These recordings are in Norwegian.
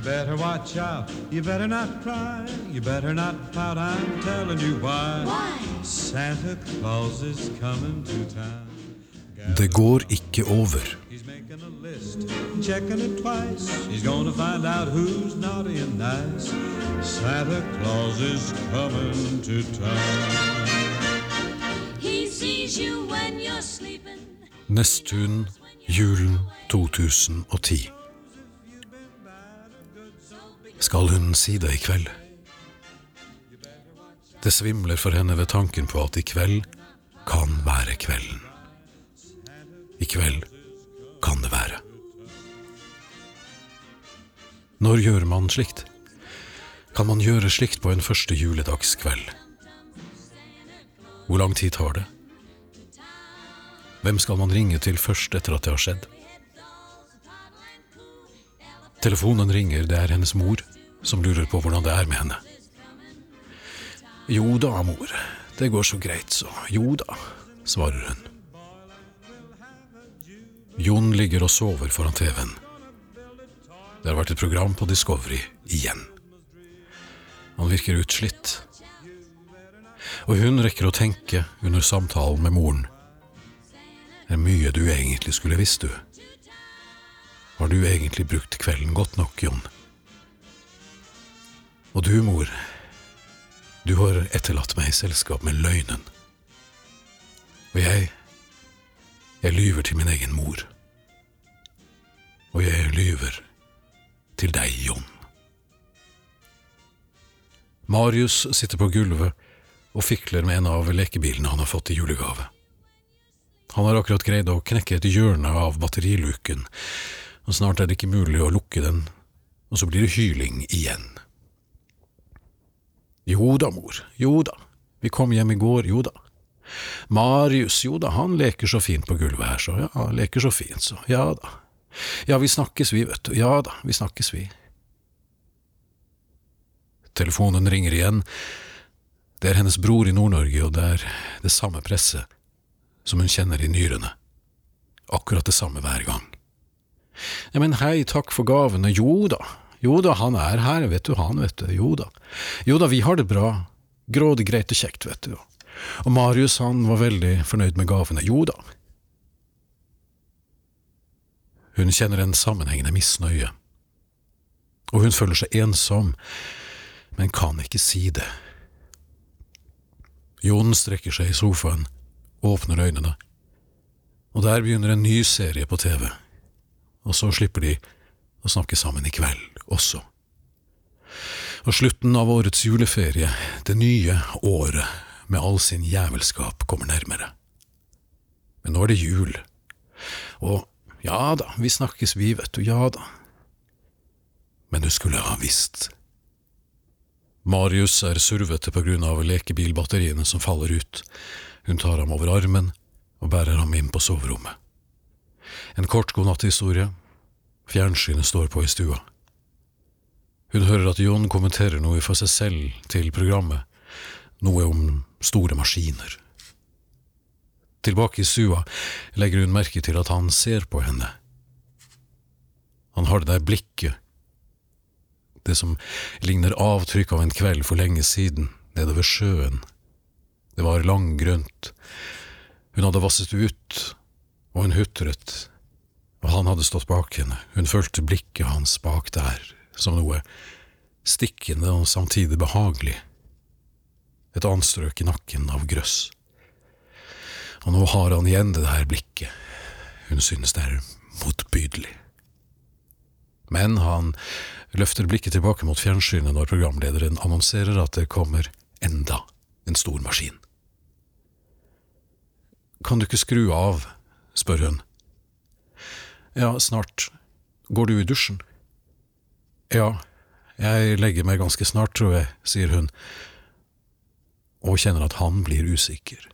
You better watch out. You better not cry. You better not pout. I'm telling you why. Why? Santa Claus is coming to town. Det går ikke over. He's making a list, checking it twice. He's gonna find out who's naughty and nice. Santa Claus is coming to town. He sees you when you're sleeping. Nesttun, julen 2010. Skal hun si det i kveld? Det svimler for henne ved tanken på at i kveld kan være kvelden. I kveld kan det være. Når gjør man slikt? Kan man gjøre slikt på en første juledagskveld? Hvor lang tid tar det? Hvem skal man ringe til først etter at det har skjedd? Telefonen ringer, det er hennes mor som lurer på hvordan det er med henne. Jo da, mor, det går så greit så, jo da, svarer hun. Jon ligger og sover foran TV-en. Det har vært et program på Discovery igjen. Han virker utslitt. Og hun rekker å tenke under samtalen med moren. Det er mye du egentlig skulle visst, du. Har du egentlig brukt kvelden godt nok, Jon? Og du, mor, du har etterlatt meg i selskap med løgnen. Og jeg, jeg lyver til min egen mor. Og jeg lyver til deg, Jon. Marius sitter på gulvet og fikler med en av lekebilene han har fått i julegave. Han har akkurat greid å knekke et hjørne av batteriluken, og snart er det ikke mulig å lukke den, og så blir det hyling igjen. Jo da, mor, jo da, vi kom hjem i går, jo da. Marius, jo da, han leker så fint på gulvet her, så ja, han leker så fint, så ja da. Ja, vi snakkes vi, vet du, ja da, vi snakkes vi. Telefonen ringer igjen. Det er hennes bror i Nord-Norge, og det er det samme presset som hun kjenner i nyrene. Akkurat det samme hver gang. Ja, men hei, takk for gavene, jo da, jo da, han er her, vet du, han, vet du, jo da. Jo da, vi har det bra, grådig greit og kjekt, vet du. Og Marius, han var veldig fornøyd med gavene, jo da. Hun kjenner en sammenhengende misnøye, og hun føler seg ensom, men kan ikke si det. Jon strekker seg i sofaen, åpner øynene, og der begynner en ny serie på TV, og så slipper de å snakke sammen i kveld også. Og slutten av årets juleferie, det nye året med all sin jævelskap, kommer nærmere. Men nå er det jul, og ja da, vi snakkes vi, vet du, ja da. Men du skulle ha visst. Marius er survete på grunn av lekebilbatteriene som faller ut. Hun tar ham over armen og bærer ham inn på soverommet. En kort godnatthistorie. Fjernsynet står på i stua. Hun hører at Jon kommenterer noe for seg selv til programmet, noe om store maskiner. Tilbake i stua legger hun merke til at han ser på henne. Han har det der blikket, det som ligner avtrykk av en kveld for lenge siden, nedover sjøen. Det var langgrønt. Hun hadde vasset ut, og hun hutret, og han hadde stått bak henne. Hun følte blikket hans bak der, som noe stikkende og samtidig behagelig. Et anstrøk i nakken av grøss. Og nå har han igjen det der blikket. Hun synes det er motbydelig. Men han løfter blikket tilbake mot fjernsynet når programlederen annonserer at det kommer enda en stor maskin. Kan du ikke skru av? spør hun. Ja, snart. Går du i dusjen? Ja, jeg legger meg ganske snart, tror jeg, sier hun, og kjenner at han blir usikker.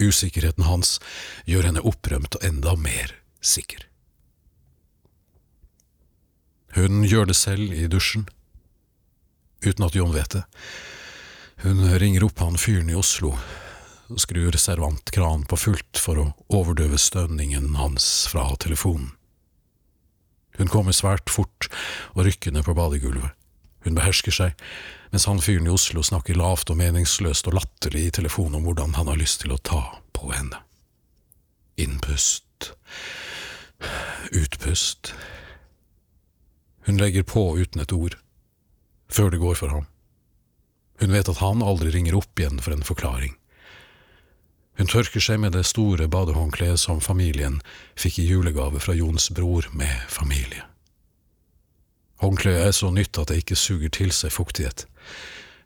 Usikkerheten hans gjør henne opprømt og enda mer sikker. Hun gjør det selv i dusjen, uten at Jon vet det. Hun ringer opp han fyren i Oslo skrur servantkranen på fullt for å overdøve stønningen hans fra telefonen. Hun kommer svært fort og rykkende på badegulvet. Hun behersker seg, mens han fyren i Oslo snakker lavt og meningsløst og latterlig i telefonen om hvordan han har lyst til å ta på henne. Innpust. Utpust. Hun legger på uten et ord, før det går for ham. Hun vet at han aldri ringer opp igjen for en forklaring. Hun tørker seg med det store badehåndkleet som familien fikk i julegave fra Jons bror med familie. Håndkleet er så nytt at det ikke suger til seg fuktighet.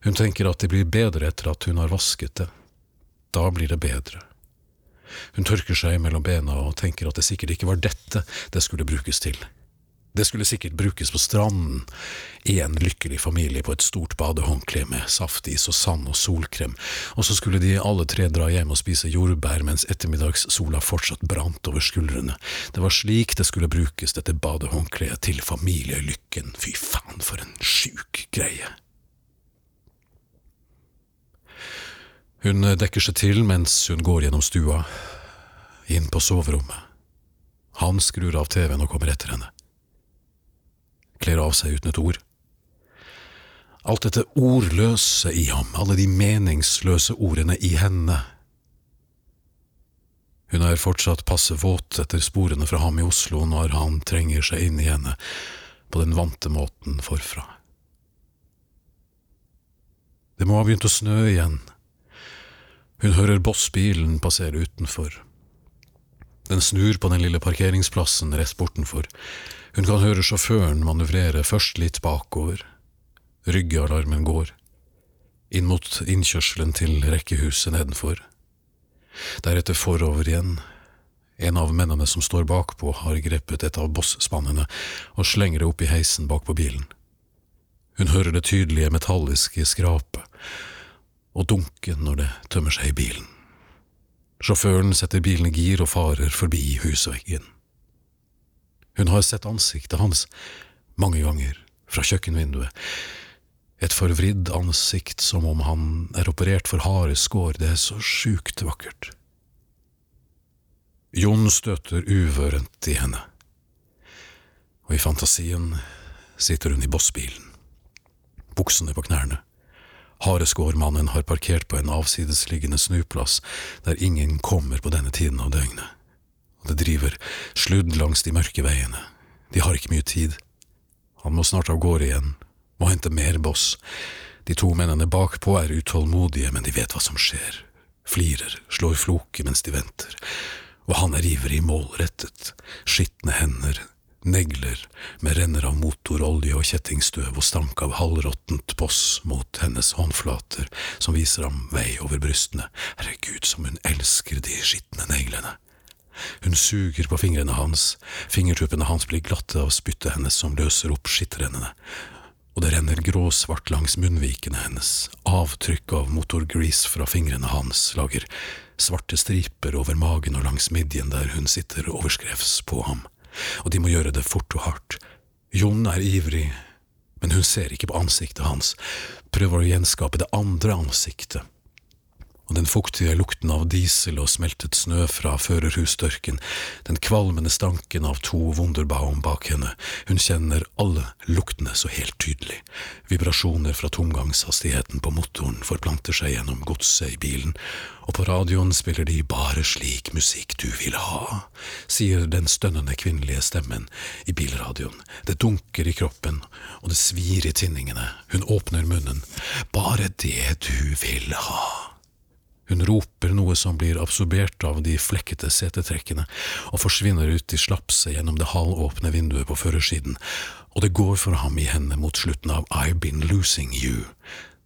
Hun tenker at det blir bedre etter at hun har vasket det. Da blir det bedre. Hun tørker seg mellom bena og tenker at det sikkert ikke var dette det skulle brukes til. Det skulle sikkert brukes på stranden, i en lykkelig familie på et stort badehåndkle med saftis og sand og solkrem, og så skulle de alle tre dra hjem og spise jordbær mens ettermiddagssola fortsatt brant over skuldrene. Det var slik det skulle brukes, dette badehåndkleet, til familielykken. Fy faen, for en sjuk greie. Hun dekker seg til mens hun går gjennom stua, inn på soverommet. Han skrur av TV-en og kommer etter henne kler av seg uten et ord. Alt dette ordløse i ham, alle de meningsløse ordene i henne. Hun er fortsatt passe våt etter sporene fra ham i Oslo når han trenger seg inn i henne på den vante måten forfra. Det må ha begynt å snø igjen. Hun hører bossbilen passere utenfor. Den snur på den lille parkeringsplassen rett bortenfor. Hun kan høre sjåføren manøvrere først litt bakover. Ryggealarmen går. Inn mot innkjørselen til rekkehuset nedenfor. Deretter forover igjen. En av mennene som står bakpå, har grepet et av bossspannene og slenger det opp i heisen bak på bilen. Hun hører det tydelige metalliske skrapet og dunken når det tømmer seg i bilen. Sjåføren setter bilen i gir og farer forbi husveggen. Hun har sett ansiktet hans mange ganger fra kjøkkenvinduet. Et forvridd ansikt som om han er operert for harde skår, det er så sjukt vakkert. Jon støter uvørent i henne, og i fantasien sitter hun i bossbilen, buksene på knærne. Hareskårmannen har parkert på en avsidesliggende snuplass der ingen kommer på denne tiden av døgnet og det driver sludd langs de mørke veiene. De har ikke mye tid. Han må snart av gårde igjen, må hente mer boss. De to mennene bakpå er utålmodige, men de vet hva som skjer, flirer, slår floke mens de venter, og han er ivrig, målrettet, skitne hender, negler med renner av motorolje og kjettingstøv og stank av halvråttent boss mot hennes håndflater som viser ham vei over brystene. Herregud, som hun elsker de skitne neglene. Hun suger på fingrene hans, fingertuppene hans blir glatte av spyttet hennes som løser opp skittrennene, og det renner gråsvart langs munnvikene hennes, avtrykk av motorgrease fra fingrene hans lager svarte striper over magen og langs midjen der hun sitter overskrevs på ham, og de må gjøre det fort og hardt. Jon er ivrig, men hun ser ikke på ansiktet hans, prøver å gjenskape det andre ansiktet og den fuktige lukten av diesel og smeltet snø fra førerhusdørken, den kvalmende stanken av to Wunderbaum bak henne, hun kjenner alle luktene så helt tydelig, vibrasjoner fra tomgangshastigheten på motoren forplanter seg gjennom godset i bilen, og på radioen spiller de bare slik musikk du vil ha, sier den stønnende kvinnelige stemmen i bilradioen, det dunker i kroppen, og det svir i tinningene, hun åpner munnen, bare det du vil ha. Hun roper noe som blir absorbert av de flekkete setetrekkene, og forsvinner ut i slapset gjennom det halvåpne vinduet på førersiden, og det går for ham i henne mot slutten av I've Been Losing You,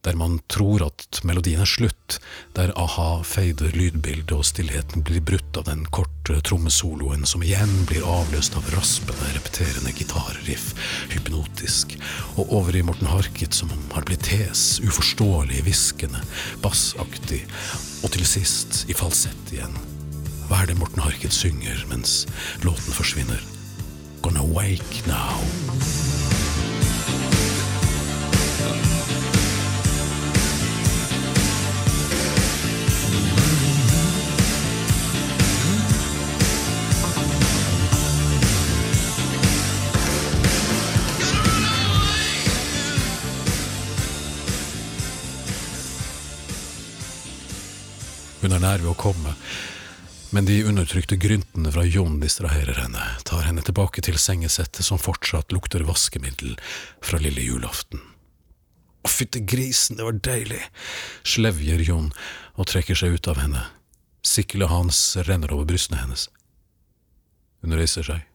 der man tror at melodien er slutt, der a-ha feider lydbildet og stillheten blir brutt av den korte trommesoloen som igjen blir avløst av raspende, repeterende gitarriff, hypnotisk, og over i Morten Harket som har blitt hes, uforståelig, hviskende, bassaktig, og til sist i falsett igjen. Hva er det Morten Harket synger mens låten forsvinner? Gonna wake now. Er nær ved å komme, men de undertrykte gryntene fra Jon distraherer henne, tar henne tilbake til sengesettet som fortsatt lukter vaskemiddel fra lille julaften. Å, fytte grisen, det var deilig, slevjer Jon og trekker seg ut av henne. Sikkelet hans renner over brystene hennes. Hun reiser seg,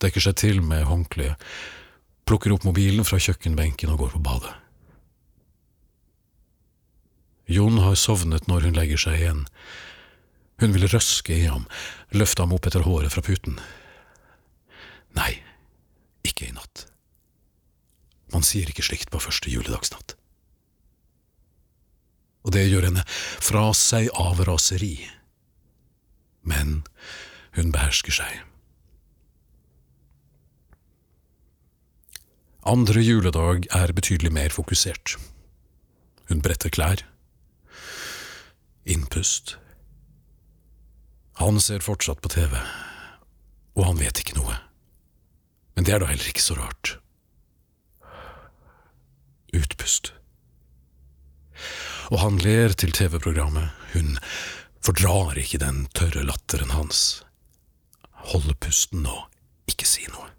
dekker seg til med håndkleet, plukker opp mobilen fra kjøkkenbenken og går på badet. Jon har sovnet når hun legger seg igjen. Hun vil røske i ham, løfte ham opp etter håret fra puten. Nei, ikke i natt. Man sier ikke slikt på første juledagsnatt. Og det gjør henne fra seg av raseri. Men hun behersker seg. Andre juledag er betydelig mer fokusert. Hun bretter klær. Innpust. Han ser fortsatt på TV, og han vet ikke noe. Men det er da heller ikke så rart. Utpust. Og han ler til TV-programmet, hun fordrar ikke den tørre latteren hans. Holde pusten og ikke si noe.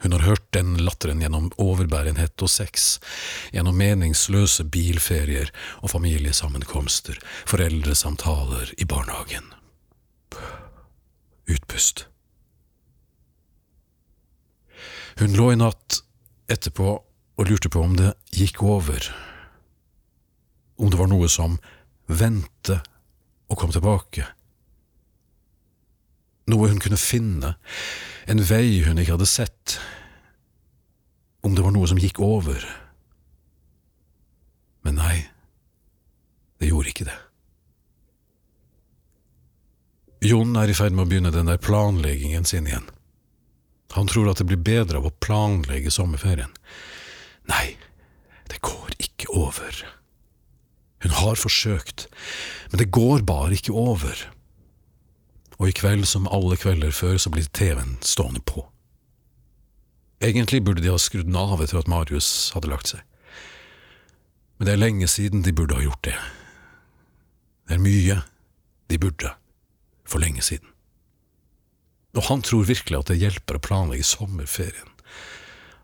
Hun har hørt den latteren gjennom overbærenhet og sex, gjennom meningsløse bilferier og familiesammenkomster, foreldresamtaler i barnehagen. Utpust. Hun lå i natt etterpå og lurte på om det gikk over, om det var noe som vendte og kom tilbake. Noe hun kunne finne, en vei hun ikke hadde sett, om det var noe som gikk over. Men nei, det gjorde ikke det. Jon er i ferd med å begynne den der planleggingen sin igjen. Han tror at det blir bedre av å planlegge sommerferien. Nei, det går ikke over. Hun har forsøkt, men det går bare ikke over. Og i kveld, som alle kvelder før, så blir TV-en stående på. Egentlig burde de ha skrudd den av etter at Marius hadde lagt seg. Men det er lenge siden de burde ha gjort det. Det er mye de burde, for lenge siden. Og han tror virkelig at det hjelper å planlegge sommerferien.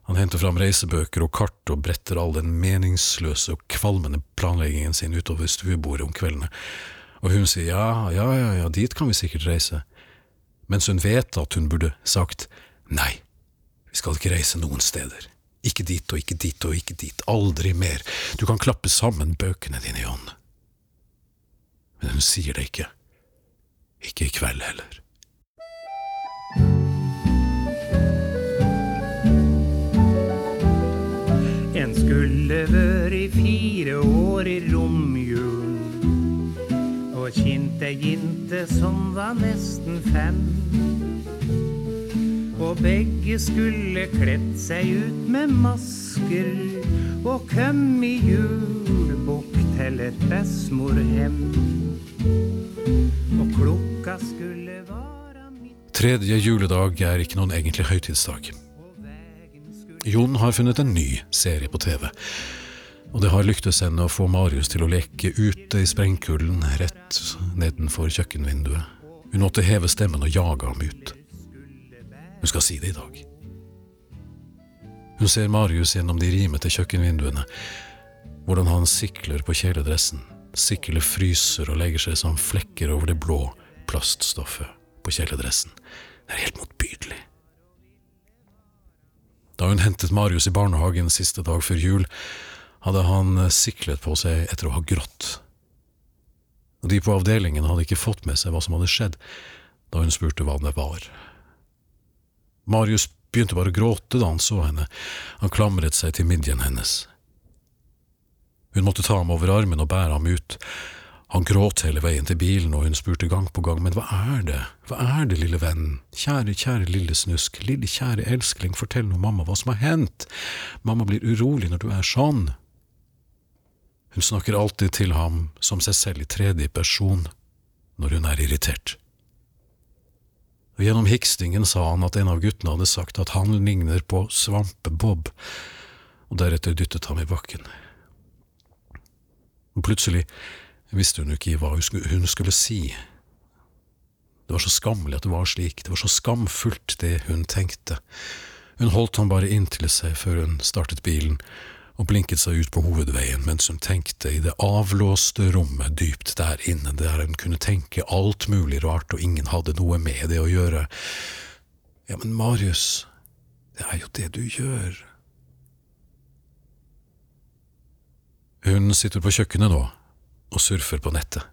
Han henter fram reisebøker og kart og bretter all den meningsløse og kvalmende planleggingen sin utover stuebordet om kveldene, og hun sier ja, ja, ja, ja, dit kan vi sikkert reise, mens hun vet at hun burde sagt nei, vi skal ikke reise noen steder, ikke dit og ikke dit og ikke dit, aldri mer, du kan klappe sammen bøkene dine, John. Men hun sier det ikke, ikke i kveld heller. En skulle vært fire år i romjulen og jente som var nesten fem. Og begge skulle kledd seg ut med masker og kom i julebukk til et bestemorhem. Og klokka skulle være midt Tredje juledag er ikke noen egentlig høytidsdag. Jon har funnet en ny serie på TV, og det har lyktes henne å få Marius til å leke ute i sprengkulden rett nedenfor kjøkkenvinduet. Hun måtte heve stemmen og jage ham ut. Hun skal si det i dag. Hun ser Marius gjennom de rimete kjøkkenvinduene, hvordan han sikler på kjeledressen, sikler fryser og legger seg som flekker over det blå plaststoffet på kjeledressen. Det er helt motbydelig. Da hun hentet Marius i barnehagen siste dag før jul, hadde han siklet på seg etter å ha grått. De på avdelingen hadde ikke fått med seg hva som hadde skjedd, da hun spurte hva det var. Marius begynte bare å gråte da han så henne, han klamret seg til midjen hennes. Hun måtte ta ham over armen og bære ham ut. Han gråt hele veien til bilen, og hun spurte gang på gang, men hva er det, hva er det, lille venn, kjære, kjære lille snusk, lille kjære elskling, fortell nå mamma hva som har hendt, mamma blir urolig når du er sånn. Hun snakker alltid til ham som seg selv i tredje person når hun er irritert. Og gjennom hikstingen sa han at en av guttene hadde sagt at han ligner på Svampe-Bob, og deretter dyttet ham i bakken. Og plutselig visste hun ikke hva hun skulle, si. Det var så skammelig at det var slik, det var så skamfullt det hun tenkte. Hun holdt ham bare inntil seg før hun startet bilen, og blinket seg ut på hovedveien mens hun tenkte i det avlåste rommet dypt der inne, der hun kunne tenke alt mulig rart og ingen hadde noe med det å gjøre. Ja, men Marius, det er jo det du gjør. Hun sitter på kjøkkenet nå og surfer på nettet.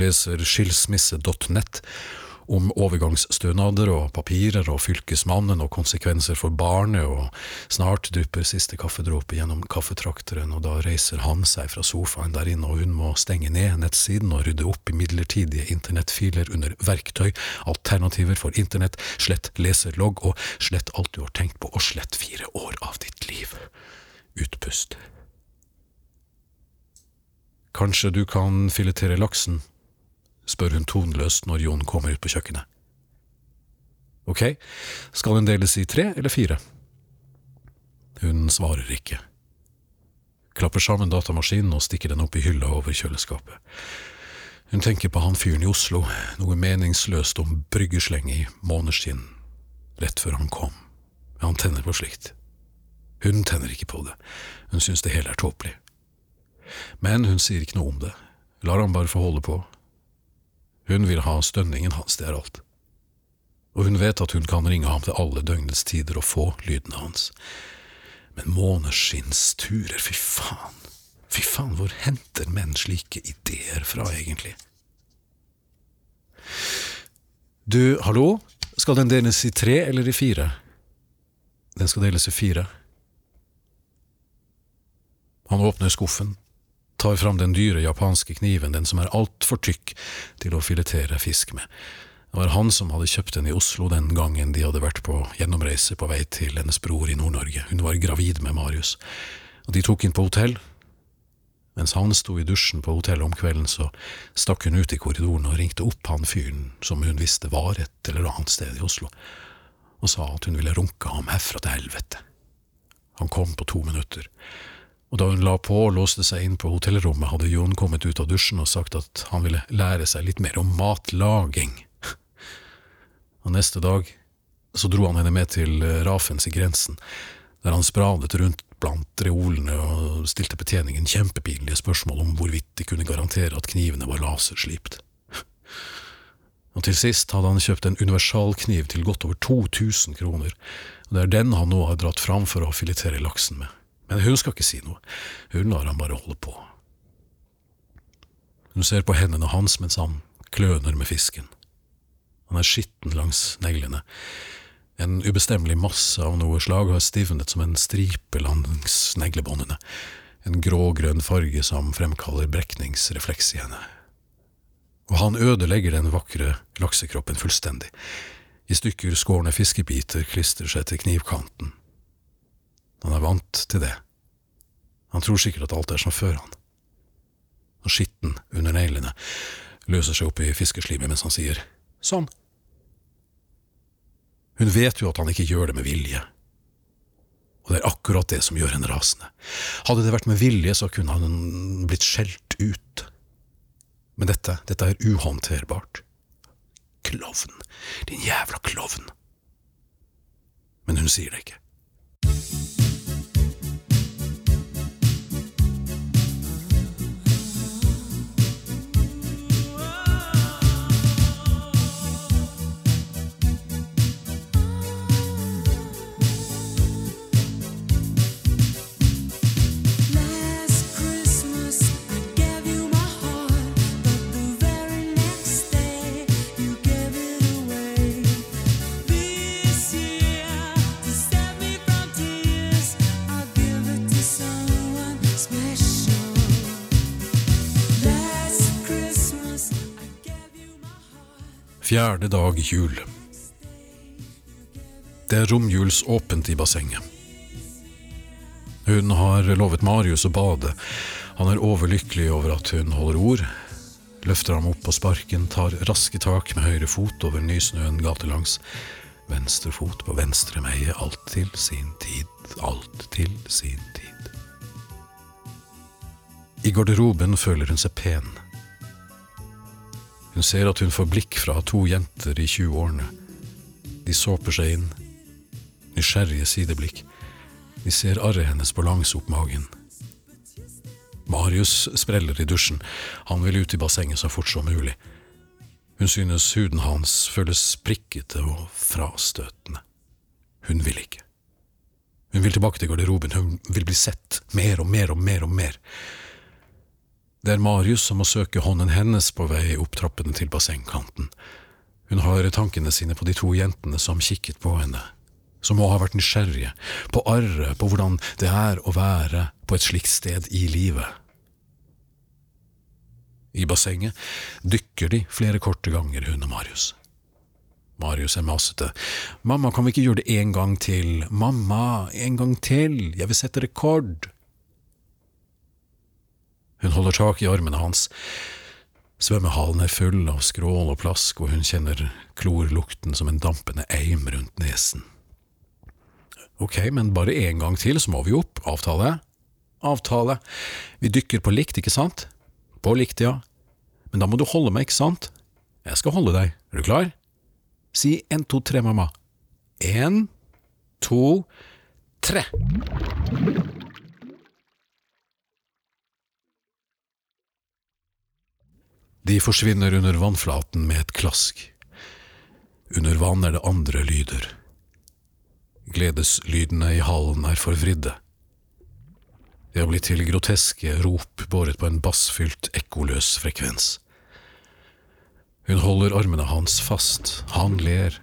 Leser skilsmisse.nett om overgangsstønader og papirer og fylkesmannen og konsekvenser for barnet, og snart drypper siste kaffedråpe gjennom kaffetrakteren, og da reiser han seg fra sofaen der inne, og hun må stenge ned nettsiden og rydde opp i midlertidige internettfiler under verktøy, alternativer for internett, slett leserlogg og slett alt du har tenkt på, og slett fire år av ditt liv. Utpust. Kanskje du kan filetere laksen? Spør hun tonløst når Jon kommer ut på kjøkkenet. Ok, skal den deles i tre eller fire? Hun svarer ikke. Klapper sammen datamaskinen og stikker den opp i hylla over kjøleskapet. Hun tenker på han fyren i Oslo, noe meningsløst om bryggesleng i måneskinn, rett før han kom. Han tenner på slikt. Hun tenner ikke på det, hun synes det hele er tåpelig. Men hun sier ikke noe om det, lar han bare få holde på, hun vil ha stønningen hans, det er alt. Og hun vet at hun kan ringe ham til alle døgnets tider og få lydene hans. Men måneskinnsturer, fy faen, fy faen, hvor henter menn slike ideer fra, egentlig? Du, hallo, skal den deles i tre eller i fire? Den skal deles i fire. Han åpner skuffen, tar fram den dyre japanske kniven, den som er altfor tykk til å filetere fisk med. Det var han som hadde kjøpt den i Oslo den gangen de hadde vært på gjennomreise på vei til hennes bror i Nord-Norge. Hun var gravid med Marius, og de tok inn på hotell. Mens han sto i dusjen på hotellet om kvelden, så stakk hun ut i korridoren og ringte opp han fyren som hun visste var et eller annet sted i Oslo, og sa at hun ville runke ham herfra til helvete. Han kom på to minutter og da hun la på og låste seg inn på hotellrommet, hadde Jon kommet ut av dusjen og sagt at han ville lære seg litt mer om matlaging. Og neste dag så dro han henne med til eh, Rafens i grensen, der han spradet rundt blant reolene og stilte betjeningen kjempepinlige spørsmål om hvorvidt de kunne garantere at knivene var laserslipt. Og til sist hadde han kjøpt en universalkniv til godt over 2000 kroner, og det er den han nå har dratt fram for å filetere laksen med. Men hun skal ikke si noe, hun lar ham bare holde på. Hun ser på hendene hans mens han kløner med fisken. Han er skitten langs neglene. En ubestemmelig masse av noe slag har stivnet som en stripe langs neglebåndene, en grå-grønn farge som fremkaller brekningsrefleks i henne. Og han ødelegger den vakre laksekroppen fullstendig. I stykker skårne fiskebiter klistrer seg til knivkanten. Han er vant til det. Han tror sikkert at alt er som før, han. Og skitten under neglene løser seg opp i fiskeslimet mens han sier sånn. Hun vet jo at han ikke gjør det med vilje. Og det er akkurat det som gjør henne rasende. Hadde det vært med vilje, så kunne han blitt skjelt ut. Men dette, dette er uhåndterbart. Klovn. Din jævla klovn. Men hun sier det ikke. Fjerde dag jul. Det er romjulsåpent i bassenget. Hun har lovet Marius å bade. Han er overlykkelig over at hun holder ord. Løfter ham opp på sparken, tar raske tak med høyre fot over nysnøen gatelangs. Venstre fot på venstre meie, alt til sin tid, alt til sin tid. I garderoben føler hun seg pen. Hun ser at hun får blikk fra to jenter i 20-årene. De såper seg inn. Nysgjerrige sideblikk. De ser arret hennes på langs opp magen. Marius spreller i dusjen. Han vil ut i bassenget så fort som mulig. Hun synes huden hans føles prikkete og frastøtende. Hun vil ikke. Hun vil tilbake til garderoben, hun vil bli sett, mer og mer og mer og mer. Det er Marius som må søke hånden hennes på vei opp trappene til bassengkanten. Hun har tankene sine på de to jentene som kikket på henne, som må ha vært nysgjerrige, på arret, på hvordan det er å være på et slikt sted i livet. I bassenget dykker de flere korte ganger, hun og Marius. Marius er masete. Mamma, kan vi ikke gjøre det en gang til? Mamma, en gang til, jeg vil sette rekord. Hun holder tak i armene hans. Svømmehalen er full av skrål og plask, og hun kjenner klorlukten som en dampende eim rundt nesen. Ok, men bare en gang til, så må vi opp. Avtale? Avtale. Vi dykker på likt, ikke sant? På likt, ja. Men da må du holde meg, ikke sant? Jeg skal holde deg. Er du klar? Si en, to, tre, mamma. En, to, tre. De forsvinner under vannflaten med et klask. Under vann er det andre lyder. Gledeslydene i hallen er forvridde. De har blitt til groteske rop båret på en bassfylt, ekkoløs frekvens. Hun holder armene hans fast, han ler.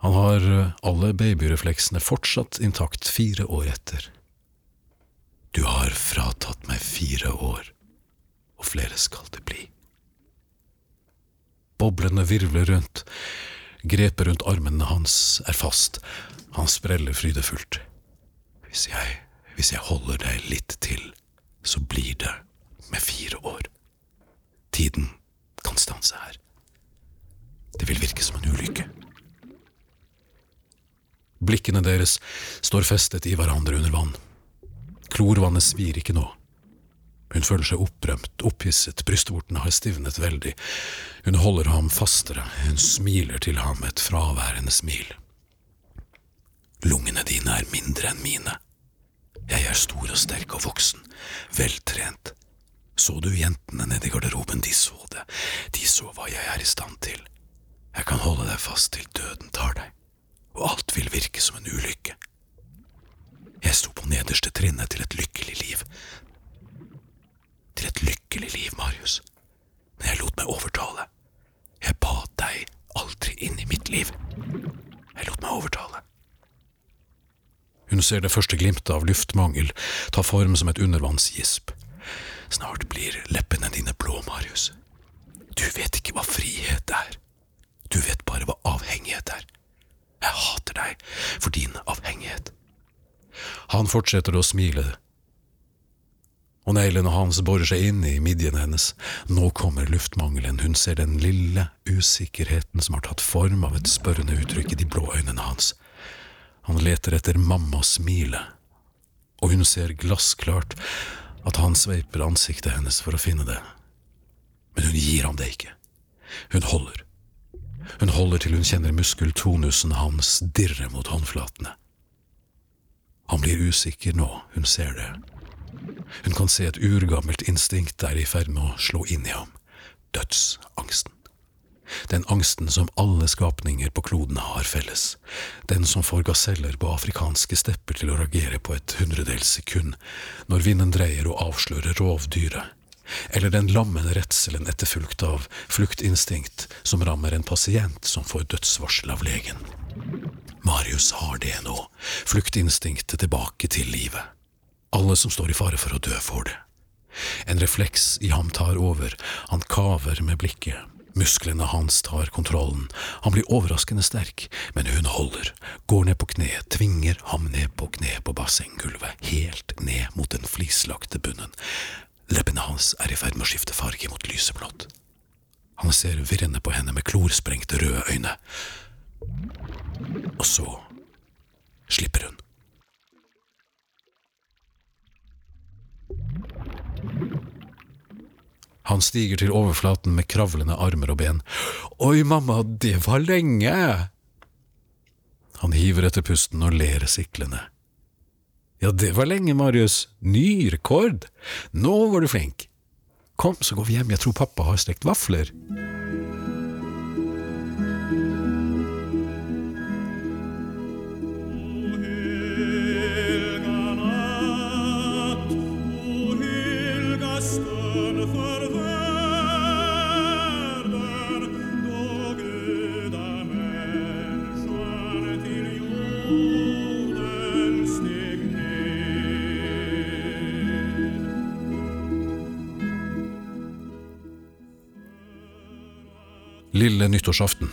Han har eh, alle babyrefleksene fortsatt intakt fire år etter. Du har fratatt meg fire år, og flere skal det bli. Boblene virvler rundt, grepet rundt armene hans er fast, han spreller frydefullt. Hvis jeg, hvis jeg holder deg litt til, så blir det med fire år. Tiden kan stanse her. Det vil virke som en ulykke. Blikkene deres står festet i hverandre under vann. Klorvannet svir ikke nå. Hun føler seg opprømt, opphisset, brystvortene har stivnet veldig. Hun holder ham fastere, hun smiler til ham et fraværende smil. Lungene dine er mindre enn mine. Jeg er stor og sterk og voksen, veltrent. Så du jentene nede i garderoben, de så det, de så hva jeg er i stand til. Jeg kan holde deg fast til døden tar deg, og alt vil virke som en ulykke. Jeg sto på nederste trinnet til et lykkelig liv. Til et lykkelig liv, Marius, men jeg lot meg overtale. Jeg ba deg aldri inn i mitt liv. Jeg lot meg overtale. Hun ser det første glimtet av luftmangel ta form som et undervannsgisp. Snart blir leppene dine blå, Marius. Du vet ikke hva frihet er. Du vet bare hva avhengighet er. Jeg hater deg for din avhengighet. Han fortsetter å smile, og neglene hans borer seg inn i midjen hennes. Nå kommer luftmangelen, hun ser den lille usikkerheten som har tatt form av et spørrende uttrykk i de blå øynene hans. Han leter etter mamma smile, og hun ser glassklart at han sveiper ansiktet hennes for å finne det. Men hun gir ham det ikke. Hun holder. Hun holder til hun kjenner muskeltonusen hans dirre mot håndflatene. Han blir usikker nå, hun ser det. Hun kan se et urgammelt instinkt der i ferd med å slå inn i ham. Dødsangsten. Den angsten som alle skapninger på kloden har felles. Den som får gaseller på afrikanske stepper til å reagere på et hundredels sekund, når vinden dreier og avslører rovdyret. Eller den lammende redselen etterfulgt av fluktinstinkt som rammer en pasient som får dødsvarsel av legen. Marius har det nå, fluktinstinktet tilbake til livet. Alle som står i fare for å dø, får det. En refleks i ham tar over, han kaver med blikket. Musklene hans tar kontrollen, han blir overraskende sterk, men hun holder, går ned på kne, tvinger ham ned på kne på bassenggulvet, helt ned mot den flislagte bunnen. Leppene hans er i ferd med å skifte farge mot lyseblått. Han ser virrende på henne med klorsprengte røde øyne. Og så slipper hun. Han stiger til overflaten med kravlende armer og ben. Oi, mamma, det var lenge! Han hiver etter pusten og ler siklende. Ja, det var lenge, Marius. Ny rekord. Nå var du flink. Kom, så går vi hjem. Jeg tror pappa har stekt vafler. Lille nyttårsaften.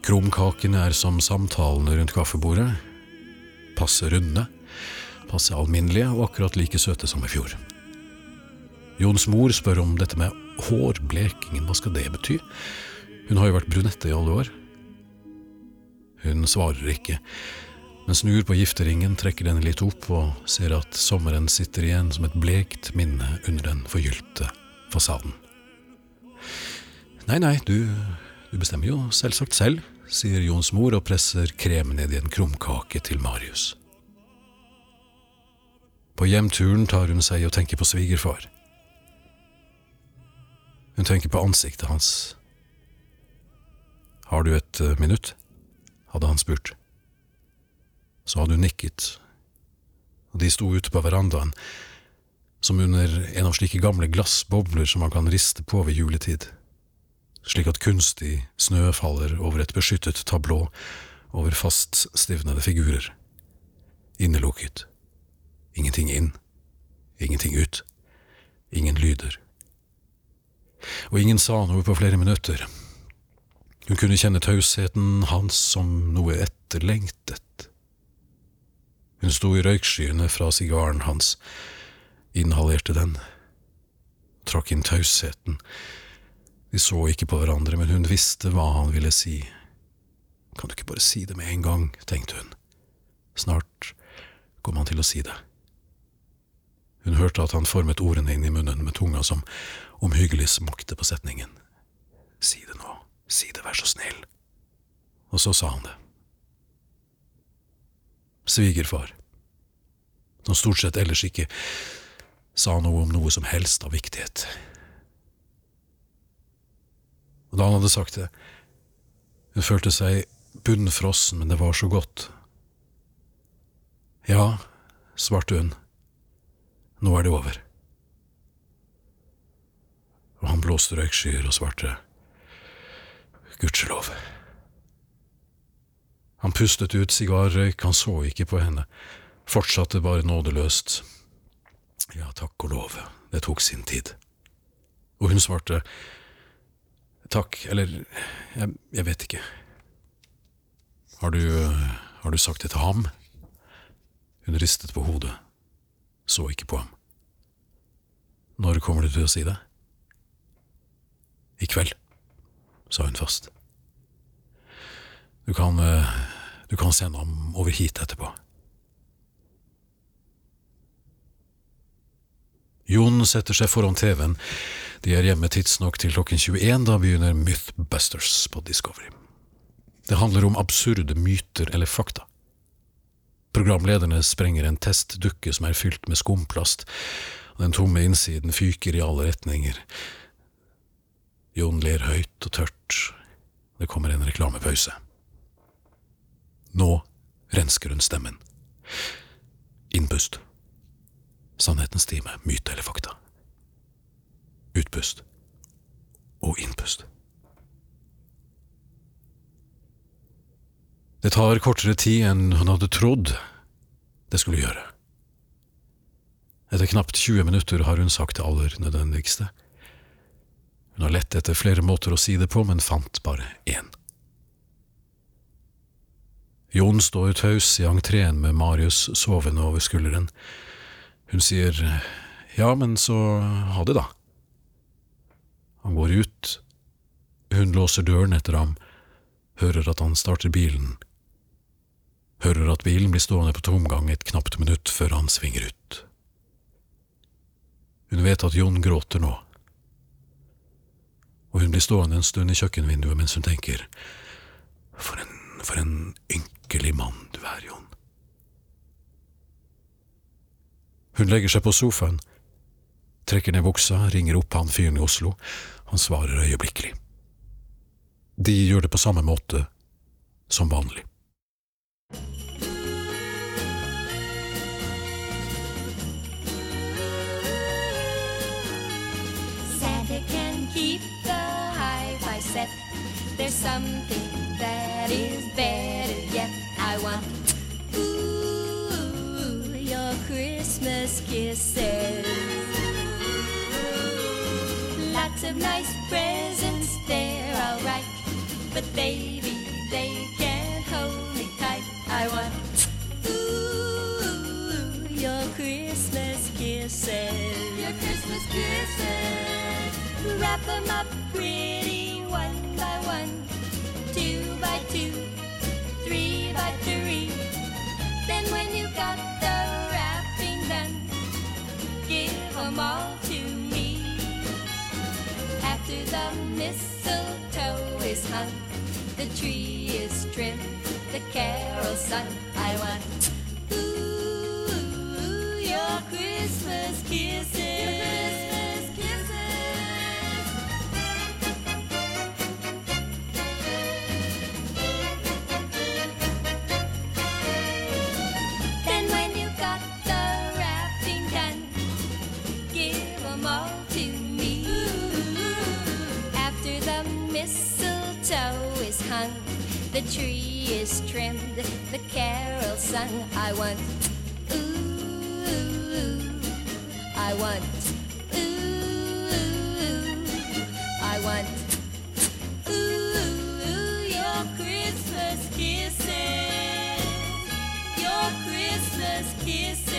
Krumkakene er som samtalene rundt kaffebordet. Passe runde, passe alminnelige og akkurat like søte som i fjor. Jons mor spør om dette med hårblekingen, hva skal det bety? Hun har jo vært brunette i alle år. Hun svarer ikke, men snur på gifteringen, trekker den litt opp og ser at sommeren sitter igjen som et blekt minne under den forgylte fasaden. Nei, nei, du, du bestemmer jo selvsagt selv, sier Jons mor og presser kremen ned i en krumkake til Marius. På hjemturen tar hun seg og tenker på svigerfar. Hun tenker på ansiktet hans. Har du et eh, minutt? hadde han spurt. Så hadde hun nikket, og de sto ute på verandaen, som under en av slike gamle glassbobler som man kan riste på ved juletid slik at kunstig snø faller over et beskyttet tablå over fast stivnede figurer. Innelukket. Ingenting inn. Ingenting ut. Ingen lyder. Og ingen sa noe på flere minutter. Hun kunne kjenne tausheten hans som noe etterlengtet. Hun sto i røykskyene fra sigaren hans, inhalerte den, trakk inn tausheten, de så ikke på hverandre, men hun visste hva han ville si. Kan du ikke bare si det med en gang, tenkte hun. Snart kom han til å si det. Hun hørte at han formet ordene inn i munnen med tunga som omhyggelig smakte på setningen. Si det nå, si det, vær så snill. Og så sa han det. Svigerfar, som stort sett ellers ikke sa noe om noe som helst av viktighet. Og da han hadde sagt det, hun følte seg bunnfrossen, men det var så godt. Ja, svarte hun, nå er det over. Og han blåste røykskyer og svarte, gudskjelov. Han pustet ut sigarrøyk, han så ikke på henne, fortsatte bare nådeløst. Ja, takk og lov, det tok sin tid. Og hun svarte, Takk, eller jeg, jeg vet ikke. Har du, har du sagt det til ham? Hun ristet på hodet, så ikke på ham. Når kommer du til å si det? I kveld, sa hun fast. Du kan, du kan sende ham over hit etterpå. Jon setter seg foran TV-en. De er hjemme tidsnok til klokken 21. Da begynner Mythbusters på Discovery. Det handler om absurde myter eller fakta. Programlederne sprenger en testdukke som er fylt med skumplast, og den tomme innsiden fyker i alle retninger. Jon ler høyt og tørt. Det kommer en reklamepause. Nå rensker hun stemmen. Innpust. Sannhetens time, myte eller fakta. Utpust. Og innpust. Det tar kortere tid enn hun hadde trodd det skulle gjøre. Etter knapt 20 minutter har hun sagt det aller nødvendigste. Hun har lett etter flere måter å si det på, men fant bare én. Jon står taus i entreen med Marius sovende over skulderen. Hun sier ja, men så ha det, da. Han går ut. Hun låser døren etter ham, hører at han starter bilen. Hører at bilen blir stående på tomgang et knapt minutt før han svinger ut. Hun vet at Jon gråter nå. Og hun blir stående en stund i kjøkkenvinduet mens hun tenker For en, for en ynkelig mann du er, Jon. Hun legger seg på sofaen, trekker ned buksa, ringer opp han fyren i Oslo. Han svarer øyeblikkelig. De gjør det på samme måte som vanlig. Santa can keep the hi-fi set. There's something that is better yet. I want ooh your Christmas kisses. Lots of nice presents, they're alright, but baby they can't hold me tight. I want ooh your Christmas kisses. Your Christmas kisses. Wrap them up pretty one by one, two by two, three by three. Then when you got Mistletoe. Is hung, the tree is trimmed, the carol sung. I want the tree is trimmed, the carol sung. I want ooh, I want ooh, I want ooh, your Christmas kisses, your Christmas kisses,